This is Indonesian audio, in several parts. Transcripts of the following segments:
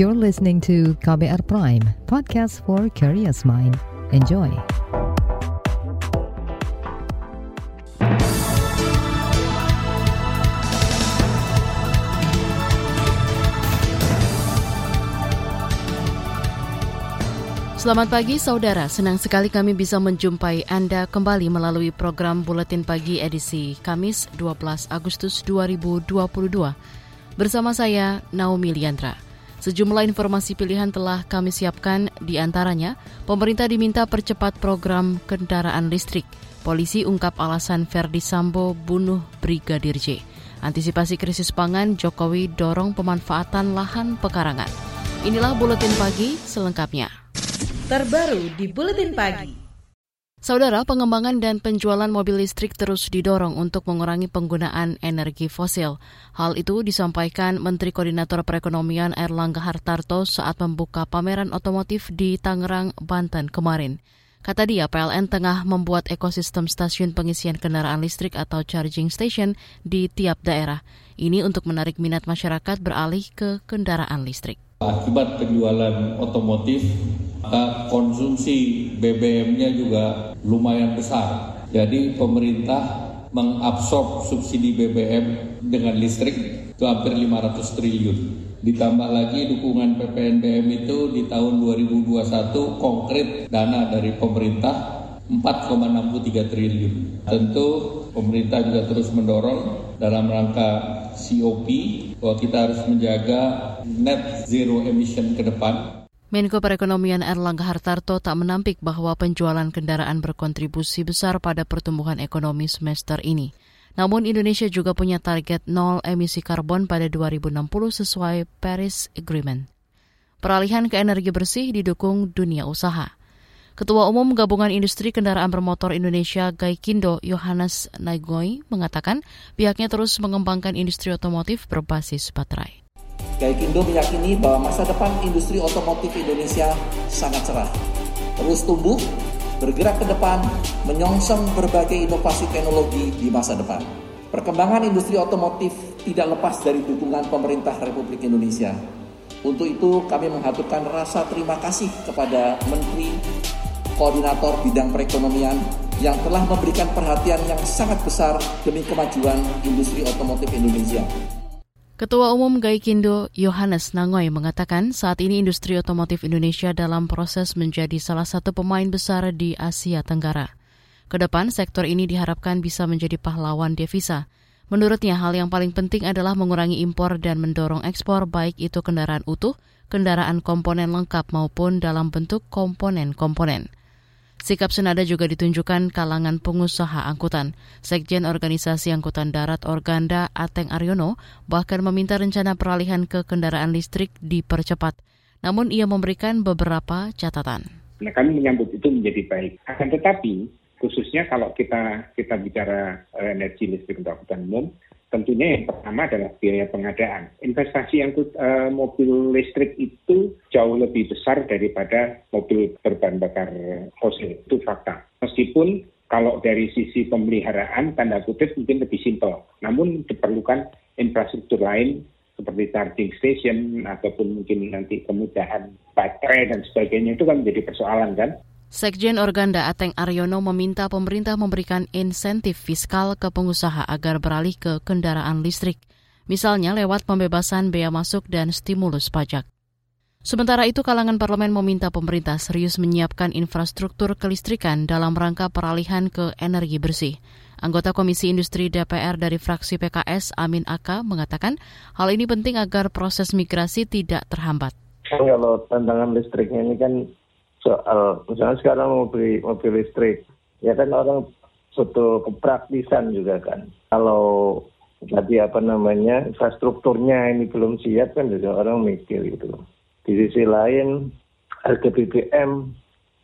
You're listening to KBR Prime, podcast for curious mind. Enjoy. Selamat pagi saudara, senang sekali kami bisa menjumpai Anda kembali melalui program Buletin Pagi edisi Kamis 12 Agustus 2022. Bersama saya Naomi Liandra. Sejumlah informasi pilihan telah kami siapkan di antaranya, pemerintah diminta percepat program kendaraan listrik. Polisi ungkap alasan Verdi Sambo bunuh Brigadir J. Antisipasi krisis pangan, Jokowi dorong pemanfaatan lahan pekarangan. Inilah Buletin Pagi selengkapnya terbaru di Buletin Pagi. Saudara, pengembangan dan penjualan mobil listrik terus didorong untuk mengurangi penggunaan energi fosil. Hal itu disampaikan Menteri Koordinator Perekonomian Erlangga Hartarto saat membuka pameran otomotif di Tangerang, Banten kemarin. Kata dia, PLN tengah membuat ekosistem stasiun pengisian kendaraan listrik atau charging station di tiap daerah. Ini untuk menarik minat masyarakat beralih ke kendaraan listrik. Akibat penjualan otomotif, konsumsi BBM-nya juga lumayan besar. Jadi pemerintah mengabsorb subsidi BBM dengan listrik itu hampir 500 triliun. Ditambah lagi dukungan PPNBM itu di tahun 2021 konkret dana dari pemerintah 4,63 triliun. Tentu pemerintah juga terus mendorong dalam rangka COP bahwa kita harus menjaga net zero emission ke depan. Menko Perekonomian Erlangga Hartarto tak menampik bahwa penjualan kendaraan berkontribusi besar pada pertumbuhan ekonomi semester ini. Namun Indonesia juga punya target nol emisi karbon pada 2060 sesuai Paris Agreement. Peralihan ke energi bersih didukung dunia usaha. Ketua Umum Gabungan Industri Kendaraan Bermotor Indonesia Gaikindo Yohanes Naigoi mengatakan pihaknya terus mengembangkan industri otomotif berbasis baterai. Gaikindo meyakini bahwa masa depan industri otomotif Indonesia sangat cerah. Terus tumbuh, bergerak ke depan, menyongsong berbagai inovasi teknologi di masa depan. Perkembangan industri otomotif tidak lepas dari dukungan pemerintah Republik Indonesia. Untuk itu kami mengaturkan rasa terima kasih kepada Menteri koordinator bidang perekonomian yang telah memberikan perhatian yang sangat besar demi kemajuan industri otomotif Indonesia. Ketua Umum Gaikindo Yohanes Nangoy mengatakan saat ini industri otomotif Indonesia dalam proses menjadi salah satu pemain besar di Asia Tenggara. Ke depan sektor ini diharapkan bisa menjadi pahlawan devisa. Menurutnya hal yang paling penting adalah mengurangi impor dan mendorong ekspor baik itu kendaraan utuh, kendaraan komponen lengkap maupun dalam bentuk komponen-komponen. Sikap senada juga ditunjukkan kalangan pengusaha angkutan. Sekjen Organisasi Angkutan Darat Organda Ateng Aryono bahkan meminta rencana peralihan ke kendaraan listrik dipercepat. Namun ia memberikan beberapa catatan. Nah, kami menyambut itu menjadi baik. Akan tetapi, khususnya kalau kita kita bicara eh, energi listrik untuk angkutan umum, tentunya yang pertama adalah biaya pengadaan. Investasi yang uh, mobil listrik itu jauh lebih besar daripada mobil berbahan bakar fosil. Itu fakta. Meskipun kalau dari sisi pemeliharaan, tanda kutip mungkin lebih simpel. Namun diperlukan infrastruktur lain seperti charging station ataupun mungkin nanti kemudahan baterai dan sebagainya itu kan menjadi persoalan kan. Sekjen Organda Ateng Aryono meminta pemerintah memberikan insentif fiskal ke pengusaha agar beralih ke kendaraan listrik, misalnya lewat pembebasan bea masuk dan stimulus pajak. Sementara itu, kalangan parlemen meminta pemerintah serius menyiapkan infrastruktur kelistrikan dalam rangka peralihan ke energi bersih. Anggota Komisi Industri DPR dari fraksi PKS, Amin Aka, mengatakan hal ini penting agar proses migrasi tidak terhambat. Kalau tantangan listriknya ini kan soal misalnya sekarang mobil mobil listrik ya kan orang suatu kepraktisan juga kan. Kalau tadi apa namanya infrastrukturnya ini belum siap kan juga orang mikir gitu. Di sisi lain harga BBM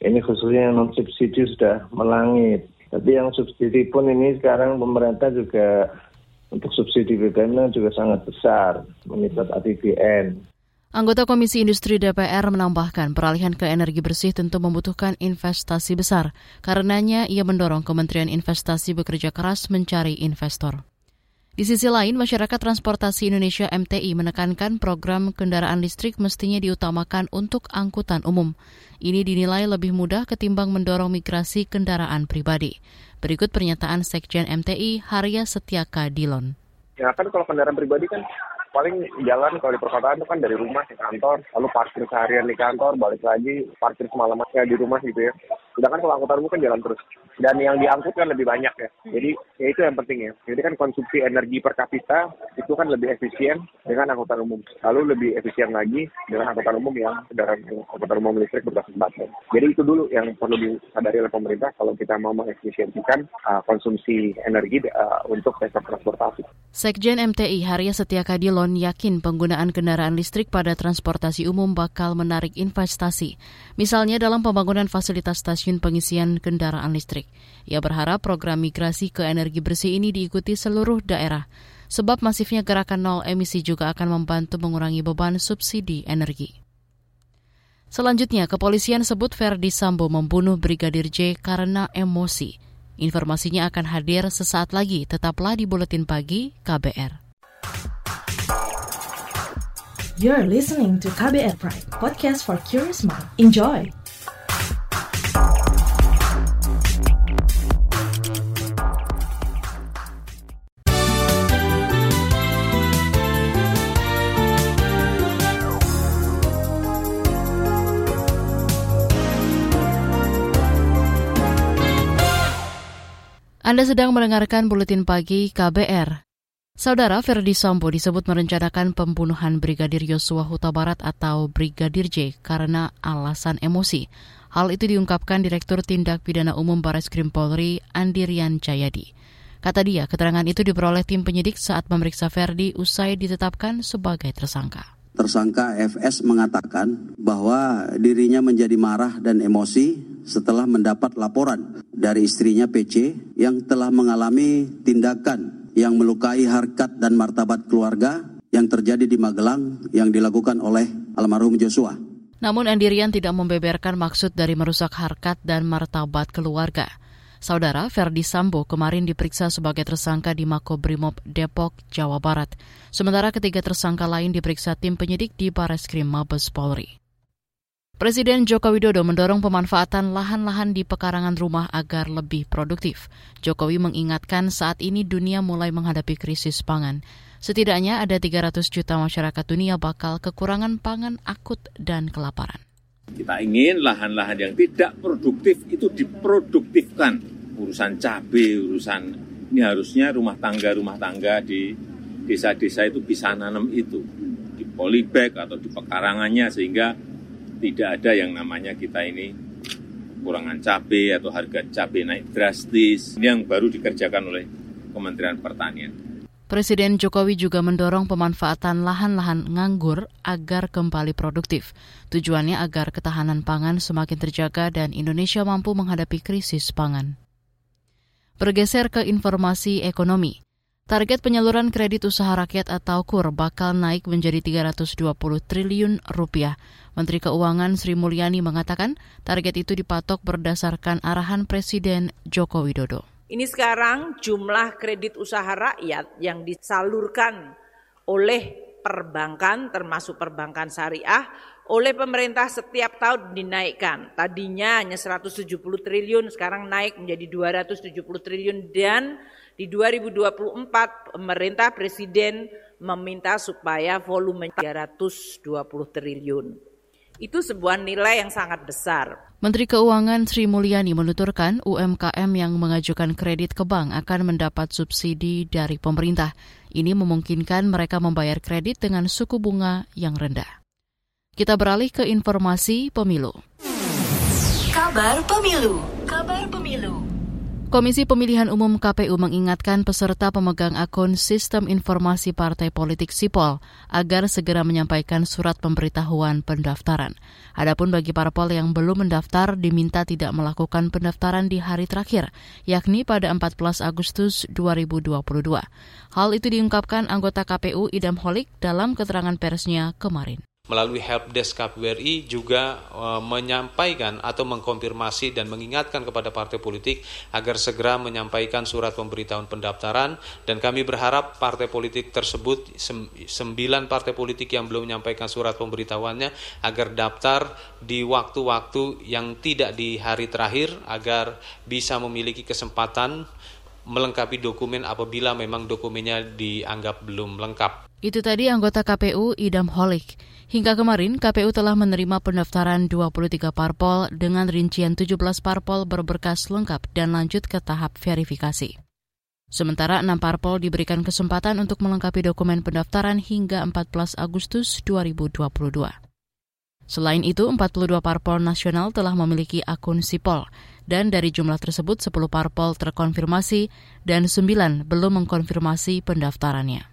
ini khususnya yang non subsidi sudah melangit. Tapi yang subsidi pun ini sekarang pemerintah juga untuk subsidi BBM juga sangat besar meningkat APBN Anggota Komisi Industri DPR menambahkan peralihan ke energi bersih tentu membutuhkan investasi besar. Karenanya ia mendorong Kementerian Investasi bekerja keras mencari investor. Di sisi lain, masyarakat transportasi Indonesia MTI menekankan program kendaraan listrik mestinya diutamakan untuk angkutan umum. Ini dinilai lebih mudah ketimbang mendorong migrasi kendaraan pribadi. Berikut pernyataan Sekjen MTI Harya Setiaka Dilon. Ya kan kalau kendaraan pribadi kan paling jalan kalau di perkotaan itu kan dari rumah ke kantor, lalu parkir seharian di kantor, balik lagi parkir semalamannya di rumah gitu ya. Sedangkan kalau angkutan umum kan jalan terus. Dan yang diangkut kan lebih banyak ya. Jadi ya itu yang penting ya. Jadi kan konsumsi energi per kapita itu kan lebih efisien dengan angkutan umum. Lalu lebih efisien lagi dengan angkutan umum yang kendaraan angkutan umum listrik berbasis baterai. Jadi itu dulu yang perlu disadari oleh pemerintah kalau kita mau mengefisiensikan uh, konsumsi energi uh, untuk sektor transportasi. Sekjen MTI Harya Setia Kadilon yakin penggunaan kendaraan listrik pada transportasi umum bakal menarik investasi. Misalnya dalam pembangunan fasilitas stasiun pengisian kendaraan listrik. Ia berharap program migrasi ke energi bersih ini diikuti seluruh daerah, sebab masifnya gerakan nol emisi juga akan membantu mengurangi beban subsidi energi. Selanjutnya, kepolisian sebut Verdi Sambo membunuh Brigadir J karena emosi. Informasinya akan hadir sesaat lagi, tetaplah di Buletin Pagi KBR. You're listening to KBR Pride, podcast for curious mind. Enjoy! Anda sedang mendengarkan Buletin Pagi KBR. Saudara Ferdi Sambo disebut merencanakan pembunuhan Brigadir Yosua Huta Barat atau Brigadir J karena alasan emosi. Hal itu diungkapkan Direktur Tindak Pidana Umum Baris Krim Polri, Andirian Jayadi. Kata dia, keterangan itu diperoleh tim penyidik saat memeriksa Ferdi usai ditetapkan sebagai tersangka. Tersangka FS mengatakan bahwa dirinya menjadi marah dan emosi setelah mendapat laporan dari istrinya PC yang telah mengalami tindakan yang melukai harkat dan martabat keluarga yang terjadi di Magelang yang dilakukan oleh almarhum Joshua. Namun Andirian tidak membeberkan maksud dari merusak harkat dan martabat keluarga. Saudara Ferdi Sambo kemarin diperiksa sebagai tersangka di Makobrimob Depok, Jawa Barat. Sementara ketiga tersangka lain diperiksa tim penyidik di Bareskrim Mabes Polri. Presiden Joko Widodo mendorong pemanfaatan lahan-lahan di pekarangan rumah agar lebih produktif. Jokowi mengingatkan saat ini dunia mulai menghadapi krisis pangan. Setidaknya ada 300 juta masyarakat dunia bakal kekurangan pangan akut dan kelaparan. Kita ingin lahan-lahan yang tidak produktif itu diproduktifkan. Urusan cabai, urusan ini harusnya rumah tangga-rumah tangga di desa-desa itu bisa nanam itu. Di polybag atau di pekarangannya sehingga tidak ada yang namanya kita ini kurangan cabai atau harga cabai naik drastis. Ini yang baru dikerjakan oleh Kementerian Pertanian. Presiden Jokowi juga mendorong pemanfaatan lahan-lahan nganggur agar kembali produktif. Tujuannya agar ketahanan pangan semakin terjaga dan Indonesia mampu menghadapi krisis pangan. Bergeser ke informasi ekonomi. Target penyaluran kredit usaha rakyat atau KUR bakal naik menjadi 320 triliun rupiah. Menteri Keuangan Sri Mulyani mengatakan target itu dipatok berdasarkan arahan Presiden Joko Widodo. Ini sekarang jumlah kredit usaha rakyat yang disalurkan oleh perbankan termasuk perbankan syariah oleh pemerintah setiap tahun dinaikkan. Tadinya hanya 170 triliun, sekarang naik menjadi 270 triliun dan di 2024 pemerintah presiden meminta supaya volume 320 triliun. Itu sebuah nilai yang sangat besar. Menteri Keuangan Sri Mulyani menuturkan UMKM yang mengajukan kredit ke bank akan mendapat subsidi dari pemerintah. Ini memungkinkan mereka membayar kredit dengan suku bunga yang rendah. Kita beralih ke informasi pemilu. Kabar pemilu. Kabar pemilu. Komisi Pemilihan Umum KPU mengingatkan peserta pemegang akun Sistem Informasi Partai Politik Sipol agar segera menyampaikan surat pemberitahuan pendaftaran. Adapun bagi parpol yang belum mendaftar diminta tidak melakukan pendaftaran di hari terakhir, yakni pada 14 Agustus 2022. Hal itu diungkapkan anggota KPU Idam Holik dalam keterangan persnya kemarin. Melalui helpdesk KPRI juga uh, menyampaikan atau mengkonfirmasi dan mengingatkan kepada partai politik agar segera menyampaikan surat pemberitahuan pendaftaran dan kami berharap partai politik tersebut sembilan partai politik yang belum menyampaikan surat pemberitahuannya agar daftar di waktu-waktu yang tidak di hari terakhir agar bisa memiliki kesempatan melengkapi dokumen apabila memang dokumennya dianggap belum lengkap. Itu tadi anggota KPU Idam Holik. Hingga kemarin, KPU telah menerima pendaftaran 23 parpol dengan rincian 17 parpol berberkas lengkap dan lanjut ke tahap verifikasi. Sementara enam parpol diberikan kesempatan untuk melengkapi dokumen pendaftaran hingga 14 Agustus 2022. Selain itu, 42 parpol nasional telah memiliki akun sipol, dan dari jumlah tersebut 10 parpol terkonfirmasi dan 9 belum mengkonfirmasi pendaftarannya.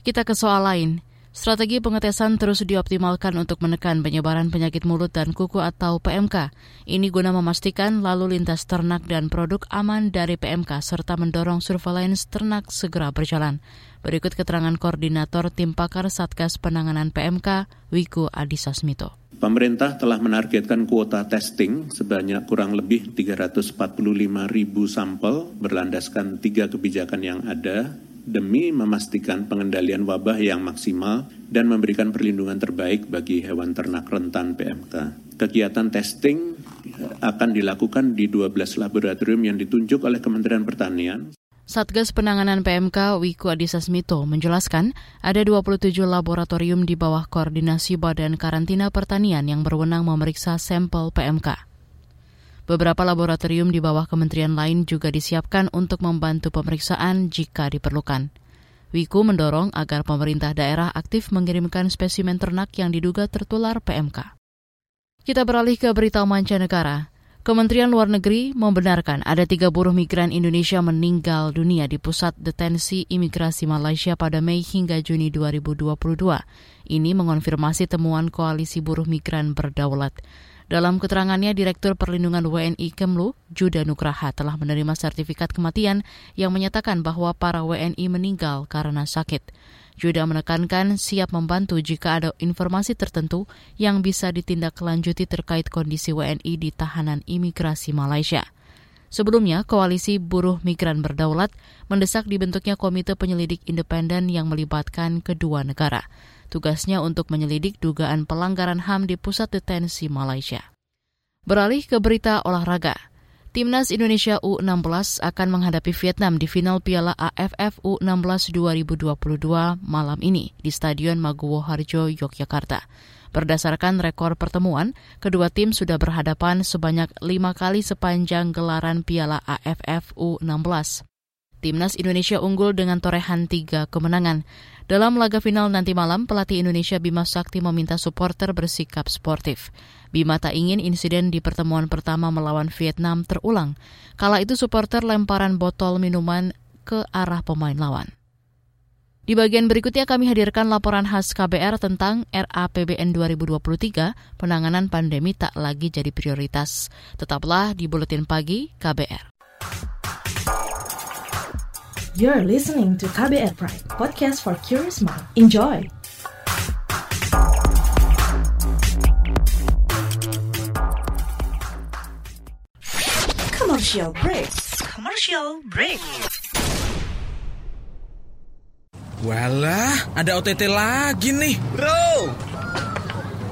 Kita ke soal lain. Strategi pengetesan terus dioptimalkan untuk menekan penyebaran penyakit mulut dan kuku atau PMK. Ini guna memastikan lalu lintas ternak dan produk aman dari PMK serta mendorong surveillance ternak segera berjalan. Berikut keterangan koordinator tim pakar Satgas Penanganan PMK, Wiku Adhisa Smito. Pemerintah telah menargetkan kuota testing sebanyak kurang lebih 345 ribu sampel berlandaskan tiga kebijakan yang ada demi memastikan pengendalian wabah yang maksimal dan memberikan perlindungan terbaik bagi hewan ternak rentan PMK. Kegiatan testing akan dilakukan di 12 laboratorium yang ditunjuk oleh Kementerian Pertanian. Satgas Penanganan PMK Wiku Adhisa Smito menjelaskan ada 27 laboratorium di bawah koordinasi Badan Karantina Pertanian yang berwenang memeriksa sampel PMK. Beberapa laboratorium di bawah kementerian lain juga disiapkan untuk membantu pemeriksaan jika diperlukan. Wiku mendorong agar pemerintah daerah aktif mengirimkan spesimen ternak yang diduga tertular PMK. Kita beralih ke berita mancanegara. Kementerian Luar Negeri membenarkan ada tiga buruh migran Indonesia meninggal dunia di pusat detensi imigrasi Malaysia pada Mei hingga Juni 2022. Ini mengonfirmasi temuan koalisi buruh migran berdaulat. Dalam keterangannya, Direktur Perlindungan WNI Kemlu, Juda Nugraha, telah menerima sertifikat kematian yang menyatakan bahwa para WNI meninggal karena sakit. Juda menekankan siap membantu jika ada informasi tertentu yang bisa ditindaklanjuti terkait kondisi WNI di tahanan imigrasi Malaysia. Sebelumnya, Koalisi Buruh Migran Berdaulat mendesak dibentuknya Komite Penyelidik Independen yang melibatkan kedua negara. Tugasnya untuk menyelidik dugaan pelanggaran HAM di pusat detensi Malaysia. Beralih ke berita olahraga. Timnas Indonesia U16 akan menghadapi Vietnam di final Piala AFF U16 2022 malam ini di Stadion Maguwo Harjo, Yogyakarta. Berdasarkan rekor pertemuan, kedua tim sudah berhadapan sebanyak lima kali sepanjang gelaran Piala AFF U16. Timnas Indonesia unggul dengan torehan tiga kemenangan. Dalam laga final nanti malam, pelatih Indonesia Bima Sakti meminta supporter bersikap sportif. Bima tak ingin insiden di pertemuan pertama melawan Vietnam terulang. Kala itu supporter lemparan botol minuman ke arah pemain lawan. Di bagian berikutnya kami hadirkan laporan khas KBR tentang RAPBN 2023, penanganan pandemi tak lagi jadi prioritas. Tetaplah di Buletin Pagi KBR. You're listening to KBR Pride, podcast for curious mind. Enjoy! Commercial break. Commercial break. Walah, ada OTT lagi nih. Bro,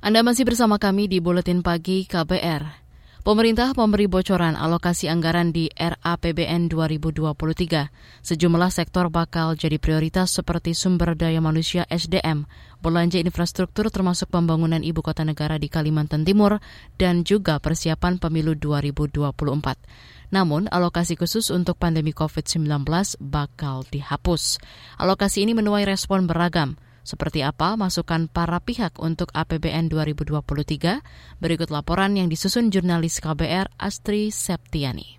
Anda masih bersama kami di Buletin Pagi KBR. Pemerintah memberi bocoran alokasi anggaran di RAPBN 2023. Sejumlah sektor bakal jadi prioritas seperti sumber daya manusia SDM, belanja infrastruktur termasuk pembangunan ibu kota negara di Kalimantan Timur, dan juga persiapan pemilu 2024. Namun, alokasi khusus untuk pandemi COVID-19 bakal dihapus. Alokasi ini menuai respon beragam. Seperti apa masukan para pihak untuk APBN 2023? Berikut laporan yang disusun jurnalis KBR Astri Septiani.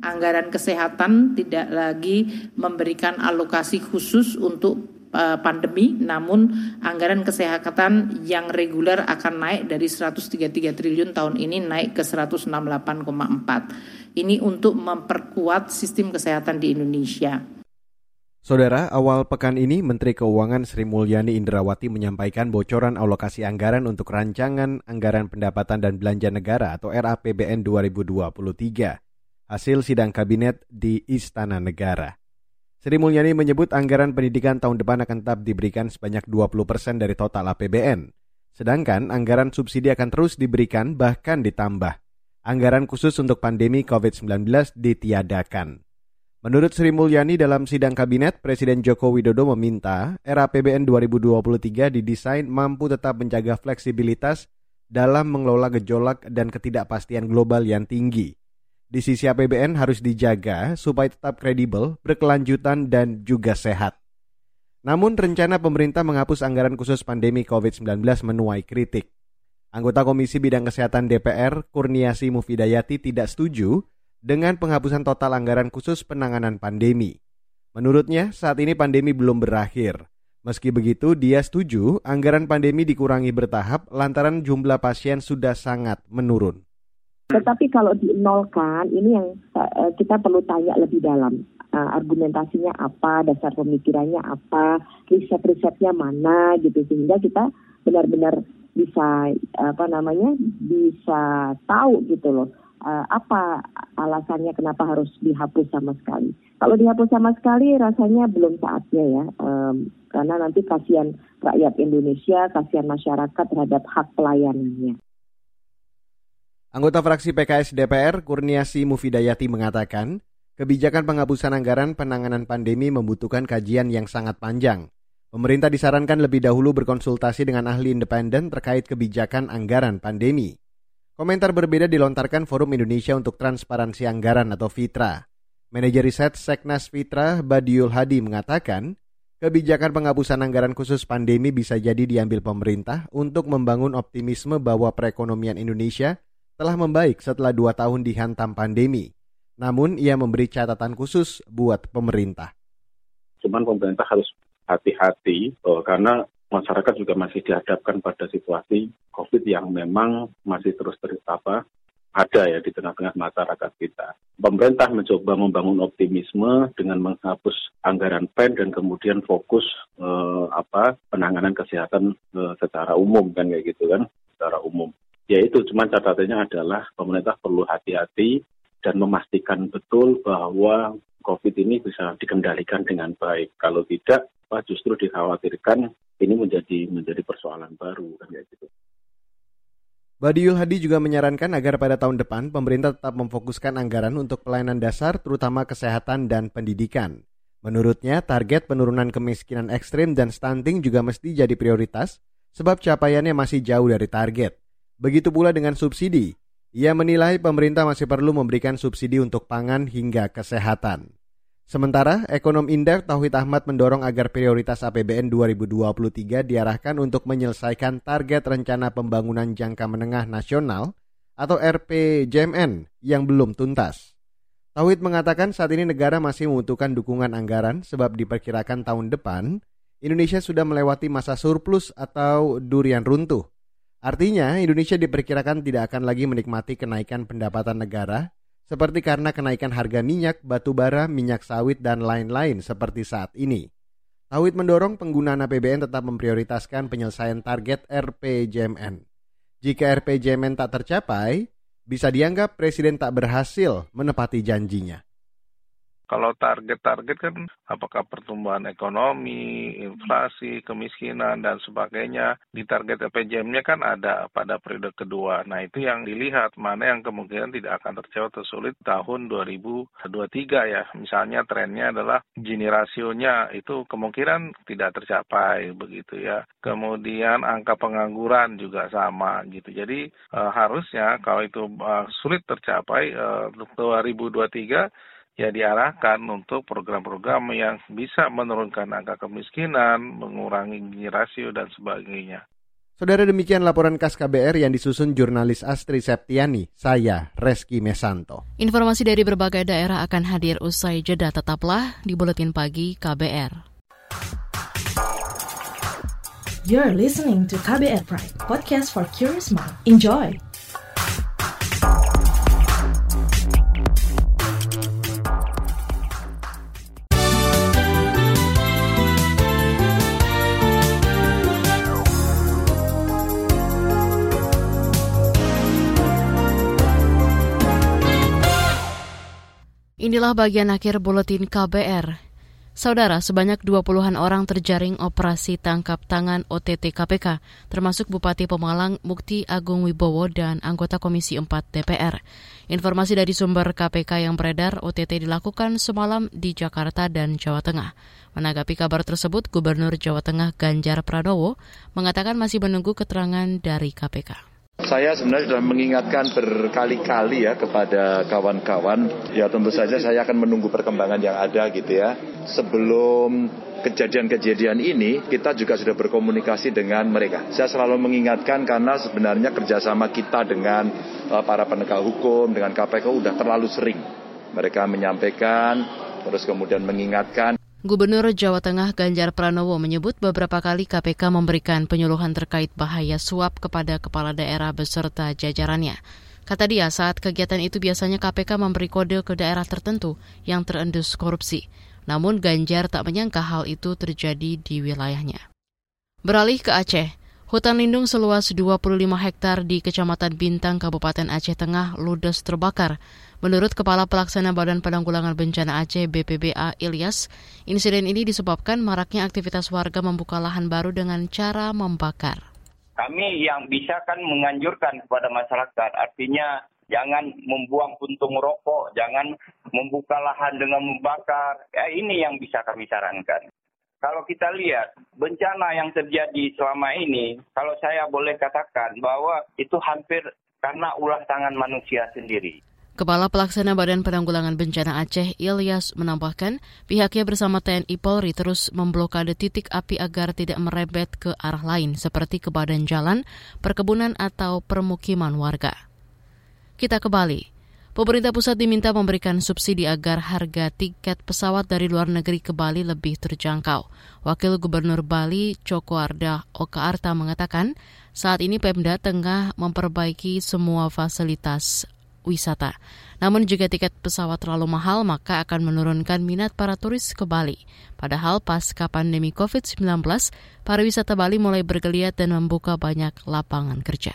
Anggaran kesehatan tidak lagi memberikan alokasi khusus untuk eh, pandemi, namun anggaran kesehatan yang reguler akan naik dari 133 triliun tahun ini naik ke 168,4. Ini untuk memperkuat sistem kesehatan di Indonesia. Saudara, awal pekan ini Menteri Keuangan Sri Mulyani Indrawati menyampaikan bocoran alokasi anggaran untuk rancangan anggaran pendapatan dan belanja negara atau RAPBN 2023 hasil sidang kabinet di Istana Negara. Sri Mulyani menyebut anggaran pendidikan tahun depan akan tetap diberikan sebanyak 20 persen dari total APBN. Sedangkan anggaran subsidi akan terus diberikan bahkan ditambah. Anggaran khusus untuk pandemi COVID-19 ditiadakan. Menurut Sri Mulyani dalam sidang kabinet, Presiden Joko Widodo meminta RAPBN 2023 didesain mampu tetap menjaga fleksibilitas dalam mengelola gejolak dan ketidakpastian global yang tinggi. Di sisi APBN harus dijaga supaya tetap kredibel, berkelanjutan, dan juga sehat. Namun rencana pemerintah menghapus anggaran khusus pandemi COVID-19 menuai kritik. Anggota Komisi Bidang Kesehatan DPR, Kurniasi Mufidayati tidak setuju dengan penghapusan total anggaran khusus penanganan pandemi. Menurutnya, saat ini pandemi belum berakhir. Meski begitu, dia setuju anggaran pandemi dikurangi bertahap lantaran jumlah pasien sudah sangat menurun. Tetapi kalau dinolkan, ini yang uh, kita perlu tanya lebih dalam. Uh, argumentasinya apa, dasar pemikirannya apa, riset-risetnya mana gitu sehingga kita benar-benar bisa apa namanya bisa tahu gitu loh uh, apa alasannya kenapa harus dihapus sama sekali. Kalau dihapus sama sekali rasanya belum saatnya ya, um, karena nanti kasihan rakyat Indonesia, kasihan masyarakat terhadap hak pelayanannya. Anggota fraksi PKS DPR Kurniasi Mufidayati mengatakan, kebijakan penghapusan anggaran penanganan pandemi membutuhkan kajian yang sangat panjang. Pemerintah disarankan lebih dahulu berkonsultasi dengan ahli independen terkait kebijakan anggaran pandemi. Komentar berbeda dilontarkan Forum Indonesia untuk Transparansi Anggaran atau FITRA. Manajer riset Seknas Fitra Badiul Hadi mengatakan, kebijakan penghapusan anggaran khusus pandemi bisa jadi diambil pemerintah untuk membangun optimisme bahwa perekonomian Indonesia telah membaik setelah dua tahun dihantam pandemi. Namun ia memberi catatan khusus buat pemerintah. Cuman pemerintah harus hati-hati oh, karena masyarakat juga masih dihadapkan pada situasi COVID yang memang masih terus apa ada ya di tengah-tengah masyarakat kita. Pemerintah mencoba membangun optimisme dengan menghapus anggaran PEN dan kemudian fokus eh, apa penanganan kesehatan eh, secara umum kan kayak gitu kan secara umum. Ya itu cuma catatannya adalah pemerintah perlu hati-hati dan memastikan betul bahwa COVID ini bisa dikendalikan dengan baik. Kalau tidak, justru dikhawatirkan ini menjadi menjadi persoalan baru kan kayak gitu. Badiul Hadi juga menyarankan agar pada tahun depan pemerintah tetap memfokuskan anggaran untuk pelayanan dasar terutama kesehatan dan pendidikan. Menurutnya, target penurunan kemiskinan ekstrim dan stunting juga mesti jadi prioritas sebab capaiannya masih jauh dari target. Begitu pula dengan subsidi. Ia menilai pemerintah masih perlu memberikan subsidi untuk pangan hingga kesehatan. Sementara, ekonom Indef Tauhid Ahmad mendorong agar prioritas APBN 2023 diarahkan untuk menyelesaikan target rencana pembangunan jangka menengah nasional atau RPJMN yang belum tuntas. Tauhid mengatakan saat ini negara masih membutuhkan dukungan anggaran sebab diperkirakan tahun depan Indonesia sudah melewati masa surplus atau durian runtuh. Artinya, Indonesia diperkirakan tidak akan lagi menikmati kenaikan pendapatan negara seperti karena kenaikan harga minyak, batu bara, minyak sawit, dan lain-lain seperti saat ini. Tauhid mendorong penggunaan APBN tetap memprioritaskan penyelesaian target RPJMN. Jika RPJMN tak tercapai, bisa dianggap Presiden tak berhasil menepati janjinya. Kalau target-target kan apakah pertumbuhan ekonomi, inflasi, kemiskinan, dan sebagainya. Di target RPJM-nya kan ada pada periode kedua. Nah itu yang dilihat mana yang kemungkinan tidak akan tercapai atau sulit tahun 2023 ya. Misalnya trennya adalah Gini rasionya itu kemungkinan tidak tercapai begitu ya. Kemudian angka pengangguran juga sama gitu. Jadi e, harusnya kalau itu e, sulit tercapai e, 2023 ya diarahkan untuk program-program yang bisa menurunkan angka kemiskinan, mengurangi rasio dan sebagainya. Saudara demikian laporan khas KBR yang disusun jurnalis Astri Septiani, saya Reski Mesanto. Informasi dari berbagai daerah akan hadir usai jeda tetaplah di Buletin Pagi KBR. You're listening to KBR Pride, podcast for curious mind. Enjoy! Inilah bagian akhir buletin KBR. Saudara, sebanyak 20-an orang terjaring operasi tangkap tangan OTT KPK, termasuk Bupati Pemalang Mukti Agung Wibowo dan anggota Komisi 4 DPR. Informasi dari sumber KPK yang beredar, OTT dilakukan semalam di Jakarta dan Jawa Tengah. Menanggapi kabar tersebut, Gubernur Jawa Tengah Ganjar Pranowo mengatakan masih menunggu keterangan dari KPK. Saya sebenarnya sudah mengingatkan berkali-kali ya kepada kawan-kawan. Ya tentu saja saya akan menunggu perkembangan yang ada gitu ya. Sebelum kejadian-kejadian ini kita juga sudah berkomunikasi dengan mereka. Saya selalu mengingatkan karena sebenarnya kerjasama kita dengan uh, para penegak hukum, dengan KPK sudah terlalu sering. Mereka menyampaikan, terus kemudian mengingatkan. Gubernur Jawa Tengah Ganjar Pranowo menyebut beberapa kali KPK memberikan penyuluhan terkait bahaya suap kepada kepala daerah beserta jajarannya. Kata dia, saat kegiatan itu biasanya KPK memberi kode ke daerah tertentu yang terendus korupsi. Namun Ganjar tak menyangka hal itu terjadi di wilayahnya. Beralih ke Aceh, Hutan lindung seluas 25 hektar di Kecamatan Bintang, Kabupaten Aceh Tengah ludes terbakar. Menurut Kepala Pelaksana Badan Penanggulangan Bencana Aceh BPBA Ilyas, insiden ini disebabkan maraknya aktivitas warga membuka lahan baru dengan cara membakar. Kami yang bisa kan menganjurkan kepada masyarakat, artinya jangan membuang puntung rokok, jangan membuka lahan dengan membakar. Ya, ini yang bisa kami sarankan kalau kita lihat bencana yang terjadi selama ini, kalau saya boleh katakan bahwa itu hampir karena ulah tangan manusia sendiri. Kepala Pelaksana Badan Penanggulangan Bencana Aceh, Ilyas, menambahkan pihaknya bersama TNI Polri terus memblokade titik api agar tidak merebet ke arah lain seperti ke badan jalan, perkebunan, atau permukiman warga. Kita ke Bali. Pemerintah pusat diminta memberikan subsidi agar harga tiket pesawat dari luar negeri ke Bali lebih terjangkau. Wakil Gubernur Bali, Coko Arda Oka Arta mengatakan, saat ini Pemda tengah memperbaiki semua fasilitas wisata. Namun jika tiket pesawat terlalu mahal, maka akan menurunkan minat para turis ke Bali. Padahal pasca pandemi COVID-19, pariwisata Bali mulai bergeliat dan membuka banyak lapangan kerja.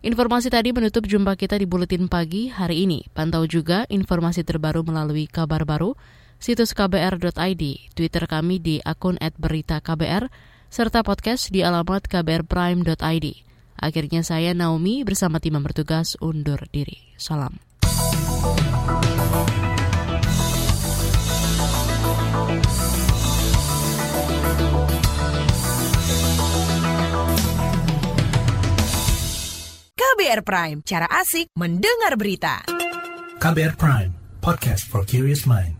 Informasi tadi menutup jumpa kita di Buletin Pagi hari ini. Pantau juga informasi terbaru melalui kabar baru, situs kbr.id, Twitter kami di akun @beritaKBR, serta podcast di alamat kbrprime.id. Akhirnya saya Naomi bersama tim bertugas undur diri. Salam. KBR Prime, cara asik mendengar berita. KBR Prime, podcast for curious mind.